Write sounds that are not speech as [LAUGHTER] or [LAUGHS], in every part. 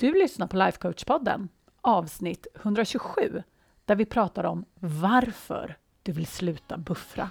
Du lyssnar på Lifecoach-podden, avsnitt 127, där vi pratar om varför du vill sluta buffra.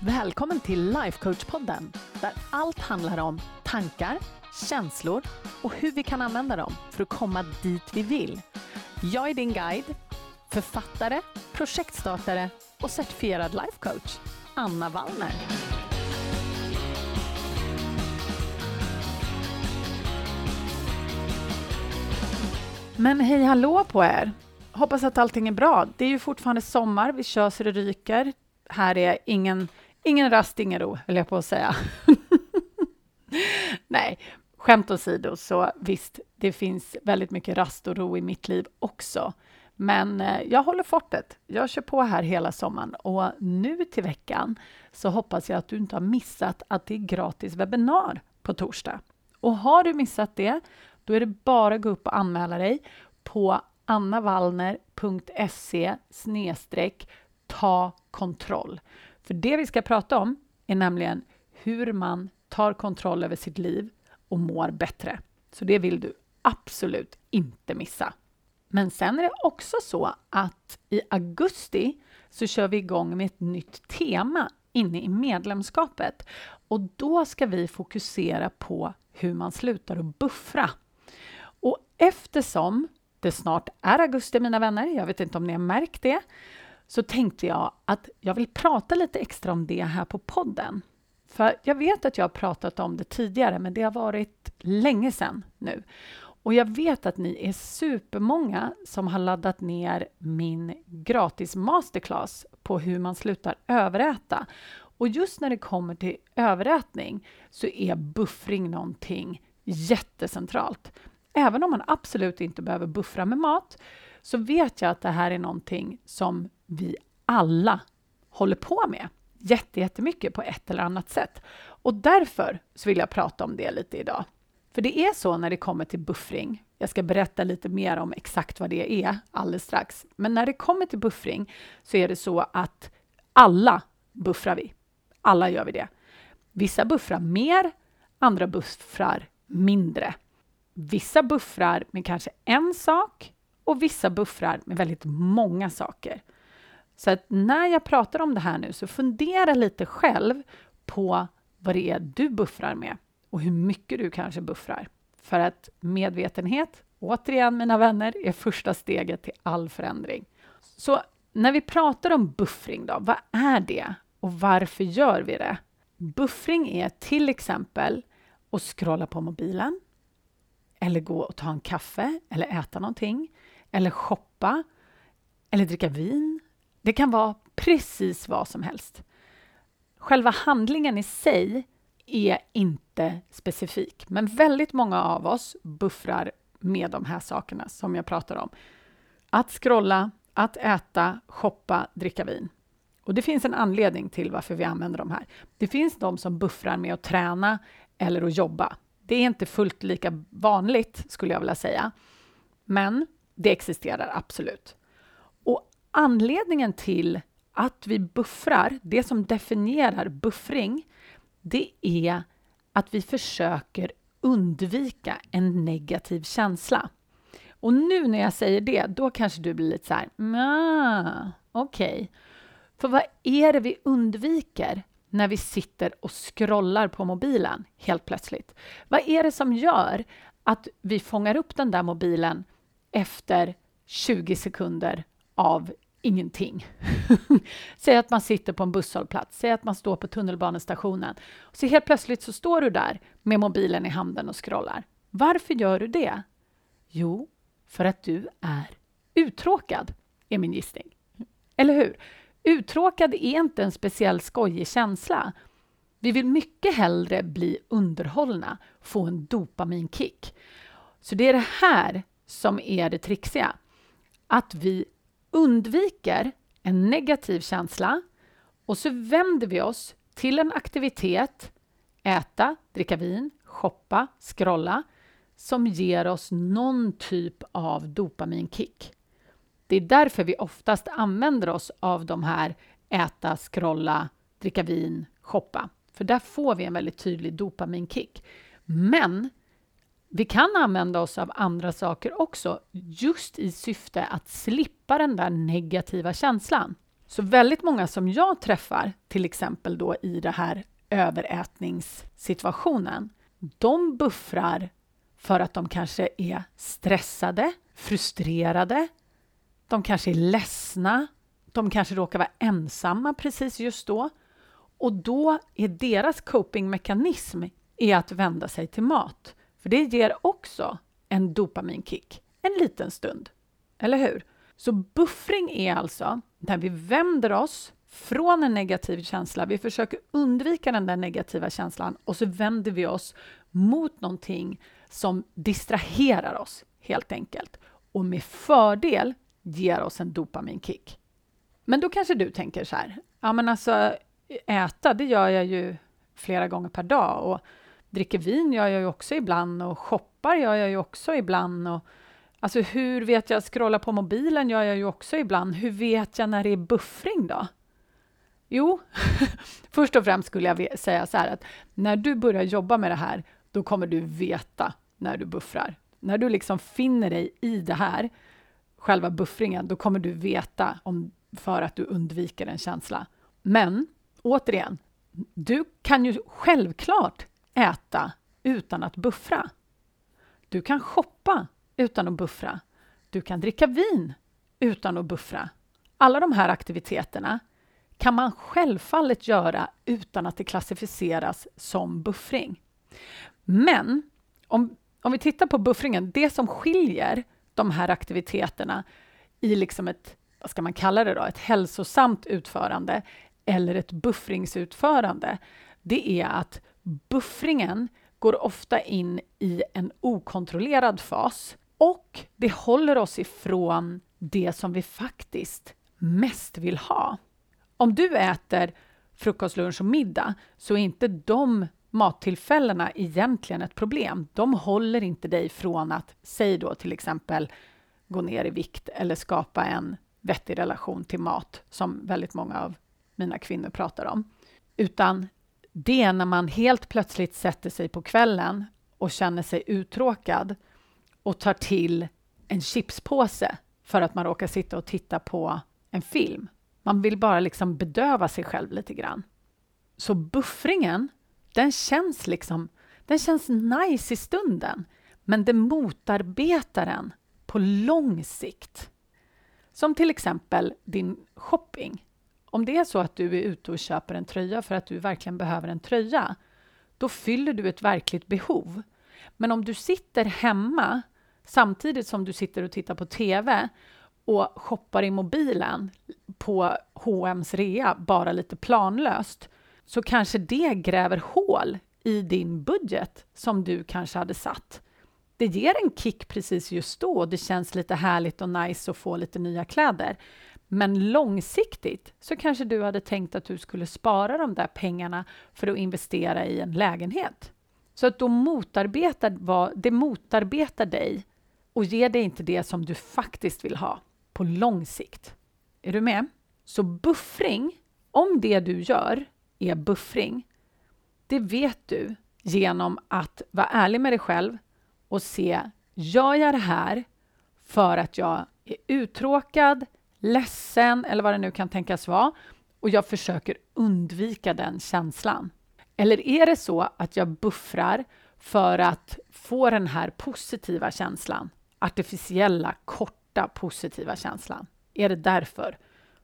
Välkommen till Lifecoach-podden, där allt handlar om tankar, känslor och hur vi kan använda dem för att komma dit vi vill. Jag är din guide, författare, projektstartare och certifierad lifecoach, Anna Wallner. Men hej hallå på er! Hoppas att allting är bra. Det är ju fortfarande sommar, vi kör så det ryker. Här är ingen, ingen rast, ingen ro, höll jag på att säga. [LAUGHS] Nej, skämt åsido, så visst, det finns väldigt mycket rast och ro i mitt liv också. Men eh, jag håller fortet. Jag kör på här hela sommaren och nu till veckan så hoppas jag att du inte har missat att det är gratis webbinar på torsdag. Och har du missat det, då är det bara att gå upp och anmäla dig på annavallner.se ta kontroll. För det vi ska prata om är nämligen hur man tar kontroll över sitt liv och mår bättre. Så det vill du absolut inte missa. Men sen är det också så att i augusti så kör vi igång med ett nytt tema inne i medlemskapet och då ska vi fokusera på hur man slutar att buffra. Eftersom det snart är augusti, mina vänner, jag vet inte om ni har märkt det, så tänkte jag att jag vill prata lite extra om det här på podden. För jag vet att jag har pratat om det tidigare, men det har varit länge sedan nu. Och jag vet att ni är supermånga som har laddat ner min gratis masterclass på hur man slutar överäta. Och just när det kommer till överätning så är buffring någonting jättecentralt. Även om man absolut inte behöver buffra med mat så vet jag att det här är någonting som vi alla håller på med jättemycket på ett eller annat sätt. Och därför så vill jag prata om det lite idag. För det är så när det kommer till buffring. Jag ska berätta lite mer om exakt vad det är alldeles strax. Men när det kommer till buffring så är det så att alla buffrar vi. Alla gör vi det. Vissa buffrar mer, andra buffrar mindre. Vissa buffrar med kanske en sak och vissa buffrar med väldigt många saker. Så att när jag pratar om det här nu, så fundera lite själv på vad det är du buffrar med och hur mycket du kanske buffrar. För att medvetenhet, återigen mina vänner, är första steget till all förändring. Så när vi pratar om buffring då, vad är det och varför gör vi det? Buffring är till exempel att scrolla på mobilen eller gå och ta en kaffe eller äta någonting eller shoppa eller dricka vin. Det kan vara precis vad som helst. Själva handlingen i sig är inte specifik, men väldigt många av oss buffrar med de här sakerna som jag pratar om. Att scrolla, att äta, shoppa, dricka vin. Och det finns en anledning till varför vi använder de här. Det finns de som buffrar med att träna eller att jobba. Det är inte fullt lika vanligt, skulle jag vilja säga. Men det existerar absolut. Och anledningen till att vi buffrar, det som definierar buffring, det är att vi försöker undvika en negativ känsla. Och nu när jag säger det, då kanske du blir lite så här, okej. Okay. För vad är det vi undviker när vi sitter och scrollar på mobilen helt plötsligt? Vad är det som gör att vi fångar upp den där mobilen efter 20 sekunder av ingenting. [LAUGHS] Säg att man sitter på en busshållplats, säg att man står på tunnelbanestationen. Så helt plötsligt så står du där med mobilen i handen och scrollar. Varför gör du det? Jo, för att du är uttråkad, är min gissning. Eller hur? Uttråkad är inte en speciell skojig känsla. Vi vill mycket hellre bli underhållna, få en dopaminkick. Så det är det här som är det trixiga. Att vi undviker en negativ känsla och så vänder vi oss till en aktivitet, äta, dricka vin, shoppa, scrolla, som ger oss någon typ av dopaminkick. Det är därför vi oftast använder oss av de här äta, scrolla, dricka vin, shoppa. För där får vi en väldigt tydlig dopaminkick. Men Vi kan använda oss av andra saker också, just i syfte att slippa den där negativa känslan. Så väldigt många som jag träffar, till exempel då i den här överätningssituationen, de buffrar för att de kanske är stressade, frustrerade, de kanske är ledsna, de kanske råkar vara ensamma precis just då. Och då är deras copingmekanism är att vända sig till mat. För det ger också en dopaminkick, en liten stund. Eller hur? Så buffring är alltså när vi vänder oss från en negativ känsla, vi försöker undvika den där negativa känslan och så vänder vi oss mot någonting som distraherar oss helt enkelt och med fördel ger oss en dopaminkick. Men då kanske du tänker så här, ja men alltså äta, det gör jag ju flera gånger per dag och dricker vin gör jag ju också ibland och shoppar gör jag ju också ibland och alltså hur vet jag, scrolla på mobilen gör jag ju också ibland. Hur vet jag när det är buffring då? Jo, [LAUGHS] först och främst skulle jag säga så här att när du börjar jobba med det här, då kommer du veta när du buffrar. När du liksom finner dig i det här, själva buffringen, då kommer du veta om, för att du undviker en känsla. Men återigen, du kan ju självklart äta utan att buffra. Du kan shoppa utan att buffra. Du kan dricka vin utan att buffra. Alla de här aktiviteterna kan man självfallet göra utan att det klassificeras som buffring. Men om, om vi tittar på buffringen, det som skiljer de här aktiviteterna i liksom ett, vad ska man kalla det då, ett hälsosamt utförande eller ett buffringsutförande, det är att buffringen går ofta in i en okontrollerad fas och det håller oss ifrån det som vi faktiskt mest vill ha. Om du äter frukost, lunch och middag så är inte de mattillfällena egentligen ett problem. De håller inte dig från att, säg då till exempel, gå ner i vikt eller skapa en vettig relation till mat, som väldigt många av mina kvinnor pratar om. Utan det är när man helt plötsligt sätter sig på kvällen och känner sig uttråkad och tar till en chipspåse för att man råkar sitta och titta på en film. Man vill bara liksom bedöva sig själv lite grann. Så buffringen, den känns liksom, den känns nice i stunden, men det motarbetar en på lång sikt. Som till exempel din shopping. Om det är så att du är ute och köper en tröja för att du verkligen behöver en tröja, då fyller du ett verkligt behov. Men om du sitter hemma samtidigt som du sitter och tittar på TV och shoppar i mobilen på H&M's rea, bara lite planlöst, så kanske det gräver hål i din budget som du kanske hade satt. Det ger en kick precis just då och det känns lite härligt och nice att få lite nya kläder. Men långsiktigt så kanske du hade tänkt att du skulle spara de där pengarna för att investera i en lägenhet. Så att då motarbetar, det motarbetar dig och ger dig inte det som du faktiskt vill ha på lång sikt. Är du med? Så buffring, om det du gör är buffring, det vet du genom att vara ärlig med dig själv och se, gör jag det här för att jag är uttråkad, ledsen eller vad det nu kan tänkas vara och jag försöker undvika den känslan? Eller är det så att jag buffrar för att få den här positiva känslan, artificiella, korta positiva känslan? Är det därför?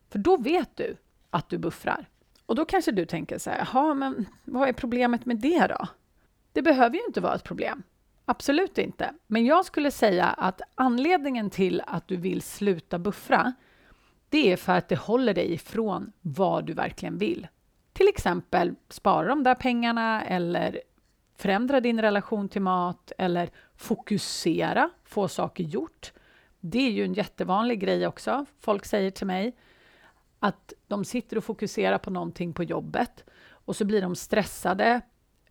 För då vet du att du buffrar. Och då kanske du tänker så här, jaha, men vad är problemet med det då? Det behöver ju inte vara ett problem. Absolut inte. Men jag skulle säga att anledningen till att du vill sluta buffra, det är för att det håller dig ifrån vad du verkligen vill. Till exempel spara de där pengarna eller förändra din relation till mat eller fokusera, få saker gjort. Det är ju en jättevanlig grej också. Folk säger till mig att de sitter och fokuserar på någonting på jobbet och så blir de stressade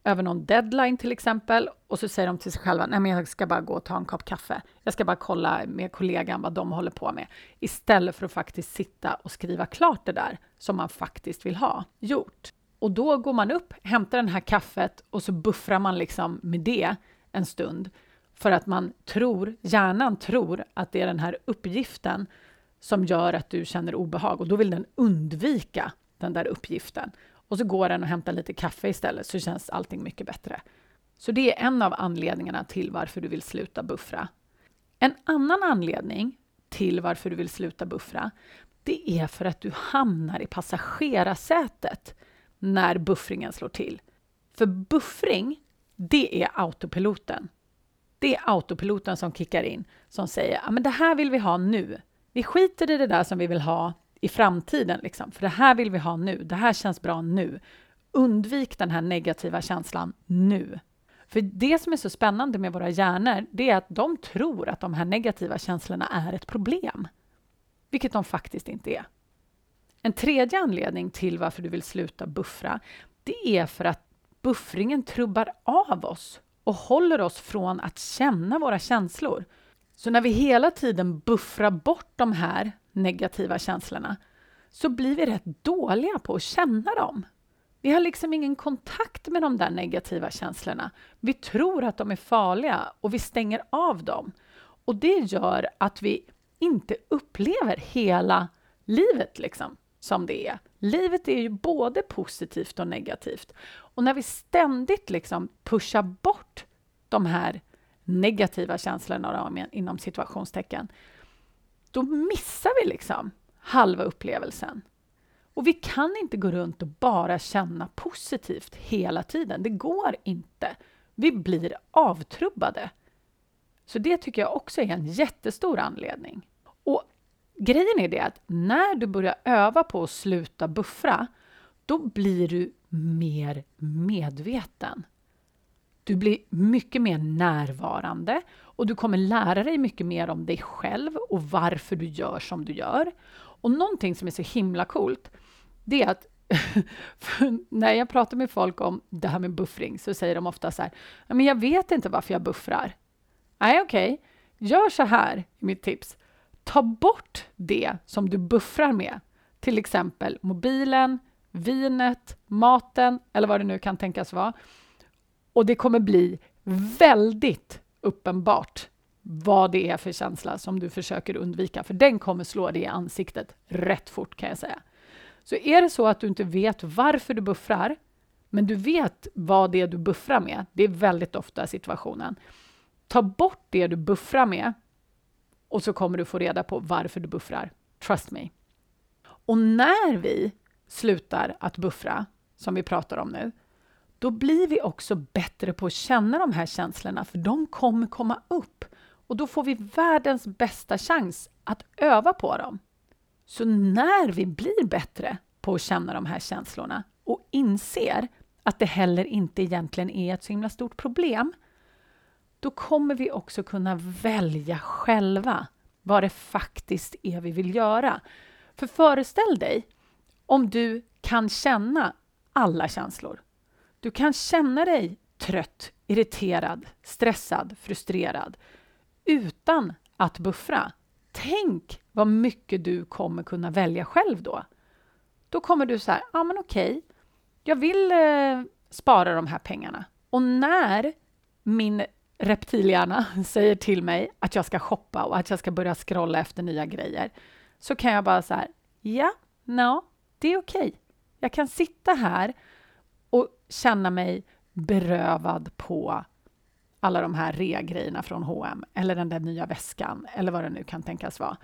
över någon deadline till exempel och så säger de till sig själva, nej men jag ska bara gå och ta en kopp kaffe. Jag ska bara kolla med kollegan vad de håller på med. Istället för att faktiskt sitta och skriva klart det där som man faktiskt vill ha gjort. Och då går man upp, hämtar det här kaffet och så buffrar man liksom med det en stund för att man tror, hjärnan tror att det är den här uppgiften som gör att du känner obehag och då vill den undvika den där uppgiften. Och så går den och hämtar lite kaffe istället så känns allting mycket bättre. Så det är en av anledningarna till varför du vill sluta buffra. En annan anledning till varför du vill sluta buffra, det är för att du hamnar i passagerarsätet när buffringen slår till. För buffring, det är autopiloten. Det är autopiloten som kickar in, som säger att det här vill vi ha nu. Vi skiter i det där som vi vill ha i framtiden, liksom, för det här vill vi ha nu. Det här känns bra nu. Undvik den här negativa känslan nu. För det som är så spännande med våra hjärnor, det är att de tror att de här negativa känslorna är ett problem, vilket de faktiskt inte är. En tredje anledning till varför du vill sluta buffra, det är för att buffringen trubbar av oss och håller oss från att känna våra känslor. Så när vi hela tiden buffrar bort de här negativa känslorna så blir vi rätt dåliga på att känna dem. Vi har liksom ingen kontakt med de där negativa känslorna. Vi tror att de är farliga och vi stänger av dem. Och det gör att vi inte upplever hela livet liksom, som det är. Livet är ju både positivt och negativt. Och när vi ständigt liksom pushar bort de här negativa känslorna då, inom situationstecken, då missar vi liksom halva upplevelsen. Och vi kan inte gå runt och bara känna positivt hela tiden. Det går inte. Vi blir avtrubbade. Så det tycker jag också är en jättestor anledning. Och grejen är det att när du börjar öva på att sluta buffra, då blir du mer medveten. Du blir mycket mer närvarande och du kommer lära dig mycket mer om dig själv och varför du gör som du gör. Och någonting som är så himla coolt, det är att [LAUGHS] när jag pratar med folk om det här med buffring så säger de ofta så här, men jag vet inte varför jag buffrar. Nej, okej, okay. gör så här, mitt tips. Ta bort det som du buffrar med, till exempel mobilen, vinet, maten eller vad det nu kan tänkas vara. Och det kommer bli väldigt uppenbart vad det är för känsla som du försöker undvika, för den kommer slå dig i ansiktet rätt fort kan jag säga. Så är det så att du inte vet varför du buffrar, men du vet vad det är du buffrar med, det är väldigt ofta situationen. Ta bort det du buffrar med och så kommer du få reda på varför du buffrar. Trust me. Och när vi slutar att buffra, som vi pratar om nu, då blir vi också bättre på att känna de här känslorna, för de kommer komma upp. Och då får vi världens bästa chans att öva på dem. Så när vi blir bättre på att känna de här känslorna och inser att det heller inte egentligen är ett så himla stort problem, då kommer vi också kunna välja själva vad det faktiskt är vi vill göra. För föreställ dig om du kan känna alla känslor. Du kan känna dig trött, irriterad, stressad, frustrerad utan att buffra. Tänk vad mycket du kommer kunna välja själv då. Då kommer du så här, ja men okej, jag vill eh, spara de här pengarna. Och när min reptilhjärna [LAUGHS] säger till mig att jag ska shoppa och att jag ska börja scrolla efter nya grejer, så kan jag bara så här, ja, no, det är okej. Okay. Jag kan sitta här och känna mig berövad på alla de här rea-grejerna från H&M eller den där nya väskan eller vad det nu kan tänkas vara.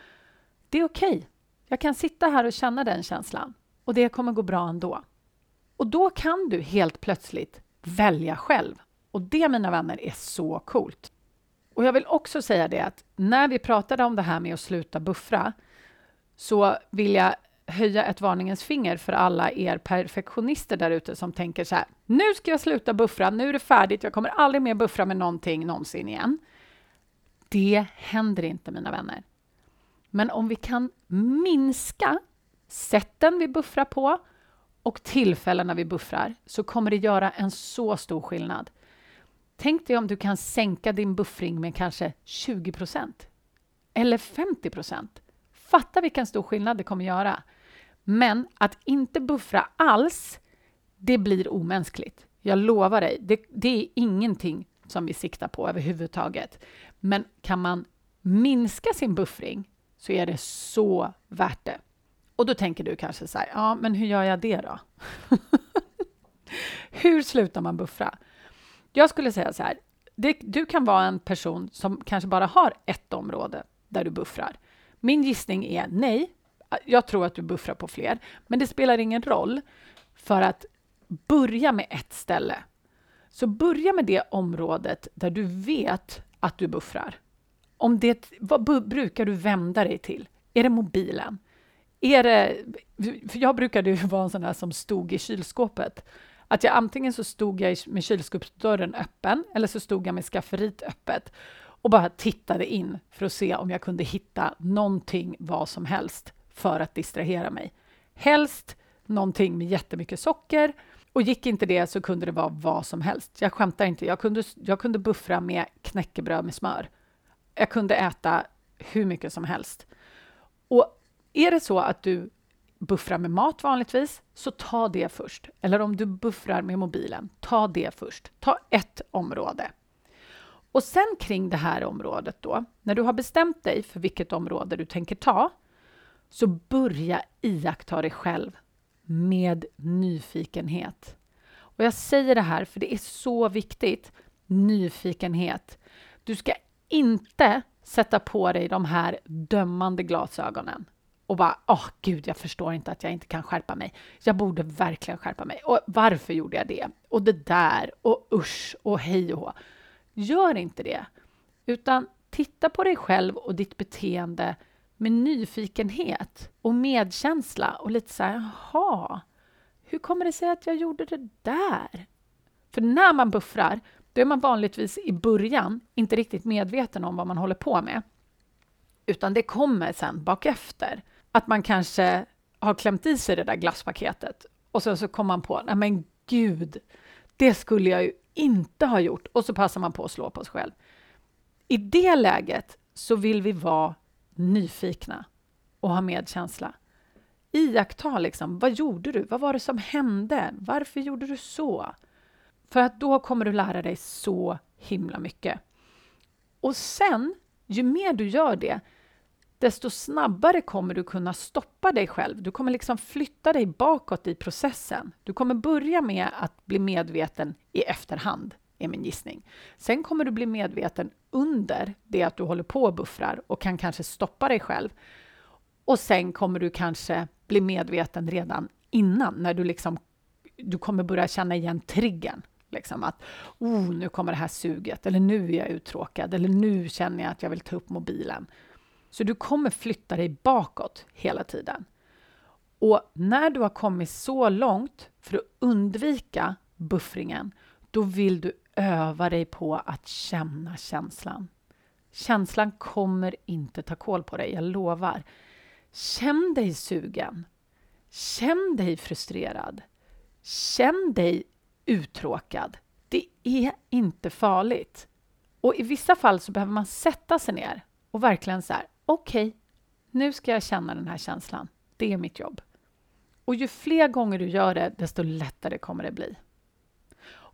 Det är okej. Okay. Jag kan sitta här och känna den känslan och det kommer gå bra ändå. Och då kan du helt plötsligt välja själv. Och det, mina vänner, är så coolt. Och jag vill också säga det att när vi pratade om det här med att sluta buffra så vill jag höja ett varningens finger för alla er perfektionister där ute som tänker så här. Nu ska jag sluta buffra, nu är det färdigt, jag kommer aldrig mer buffra med någonting någonsin igen. Det händer inte, mina vänner. Men om vi kan minska sätten vi buffrar på och tillfällena vi buffrar så kommer det göra en så stor skillnad. Tänk dig om du kan sänka din buffring med kanske 20 eller 50. Fatta vilken stor skillnad det kommer göra. Men att inte buffra alls, det blir omänskligt. Jag lovar dig, det, det är ingenting som vi siktar på överhuvudtaget. Men kan man minska sin buffring så är det så värt det. Och då tänker du kanske så här, ja, men hur gör jag det då? [LAUGHS] hur slutar man buffra? Jag skulle säga så här, det, du kan vara en person som kanske bara har ett område där du buffrar. Min gissning är nej. Jag tror att du buffrar på fler, men det spelar ingen roll för att börja med ett ställe. Så börja med det området där du vet att du buffrar. Om det, vad brukar du vända dig till? Är det mobilen? Är det, för jag brukade ju [LAUGHS] vara en sån där som stod i kylskåpet. Att jag antingen så stod jag med kylskåpsdörren öppen eller så stod jag med skafferiet öppet och bara tittade in för att se om jag kunde hitta någonting, vad som helst, för att distrahera mig. Helst någonting med jättemycket socker och gick inte det så kunde det vara vad som helst. Jag skämtar inte. Jag kunde, jag kunde buffra med knäckebröd med smör. Jag kunde äta hur mycket som helst. Och är det så att du buffrar med mat vanligtvis, så ta det först. Eller om du buffrar med mobilen, ta det först. Ta ett område. Och sen kring det här området då, när du har bestämt dig för vilket område du tänker ta, så börja iaktta dig själv med nyfikenhet. Och jag säger det här för det är så viktigt. Nyfikenhet. Du ska inte sätta på dig de här dömande glasögonen och bara, åh oh, gud, jag förstår inte att jag inte kan skärpa mig. Jag borde verkligen skärpa mig. Och varför gjorde jag det? Och det där, och usch, och hej och hå. Gör inte det, utan titta på dig själv och ditt beteende med nyfikenhet och medkänsla och lite så här, jaha, hur kommer det sig att jag gjorde det där? För när man buffrar, då är man vanligtvis i början inte riktigt medveten om vad man håller på med, utan det kommer sen bakefter. Att man kanske har klämt i sig det där glasspaketet och sen så kommer man på, nej men gud, det skulle jag ju inte ha gjort och så passar man på att slå på sig själv. I det läget så vill vi vara nyfikna och ha medkänsla. Iaktta liksom, vad gjorde du? Vad var det som hände? Varför gjorde du så? För att då kommer du lära dig så himla mycket. Och sen, ju mer du gör det, desto snabbare kommer du kunna stoppa dig själv. Du kommer liksom flytta dig bakåt i processen. Du kommer börja med att bli medveten i efterhand, är min gissning. Sen kommer du bli medveten under det att du håller på och buffrar och kan kanske stoppa dig själv. Och sen kommer du kanske bli medveten redan innan, när du liksom du kommer börja känna igen triggern. Liksom att oh, nu kommer det här suget, eller nu är jag uttråkad, eller nu känner jag att jag vill ta upp mobilen. Så du kommer flytta dig bakåt hela tiden. Och när du har kommit så långt för att undvika buffringen, då vill du öva dig på att känna känslan. Känslan kommer inte ta koll på dig, jag lovar. Känn dig sugen. Känn dig frustrerad. Känn dig uttråkad. Det är inte farligt. Och i vissa fall så behöver man sätta sig ner och verkligen så här, okej, okay, nu ska jag känna den här känslan. Det är mitt jobb. Och ju fler gånger du gör det, desto lättare kommer det bli.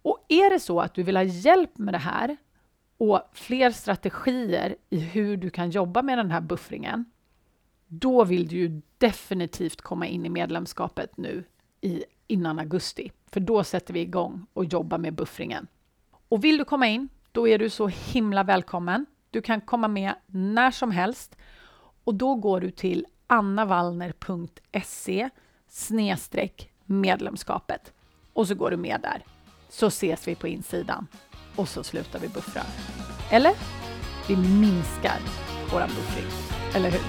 Och är det så att du vill ha hjälp med det här och fler strategier i hur du kan jobba med den här buffringen, då vill du ju definitivt komma in i medlemskapet nu i, innan augusti. För då sätter vi igång och jobbar med buffringen. Och vill du komma in, då är du så himla välkommen. Du kan komma med när som helst och då går du till annavallner.se medlemskapet och så går du med där. Så ses vi på insidan och så slutar vi buffra. Eller? Vi minskar våran buffring. Eller hur?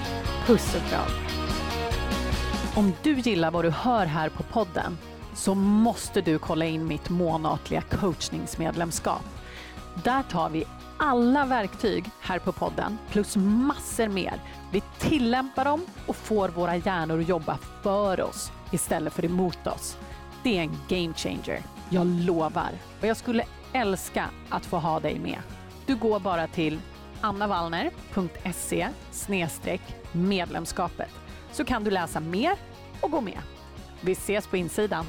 Puss och kram! Om du gillar vad du hör här på podden så måste du kolla in mitt månatliga coachningsmedlemskap. Där tar vi alla verktyg här på podden plus massor mer. Vi tillämpar dem och får våra hjärnor att jobba för oss istället för emot oss. Det är en game changer, jag lovar. Och jag skulle älska att få ha dig med. Du går bara till annavallner.se medlemskapet så kan du läsa mer och gå med. Vi ses på insidan.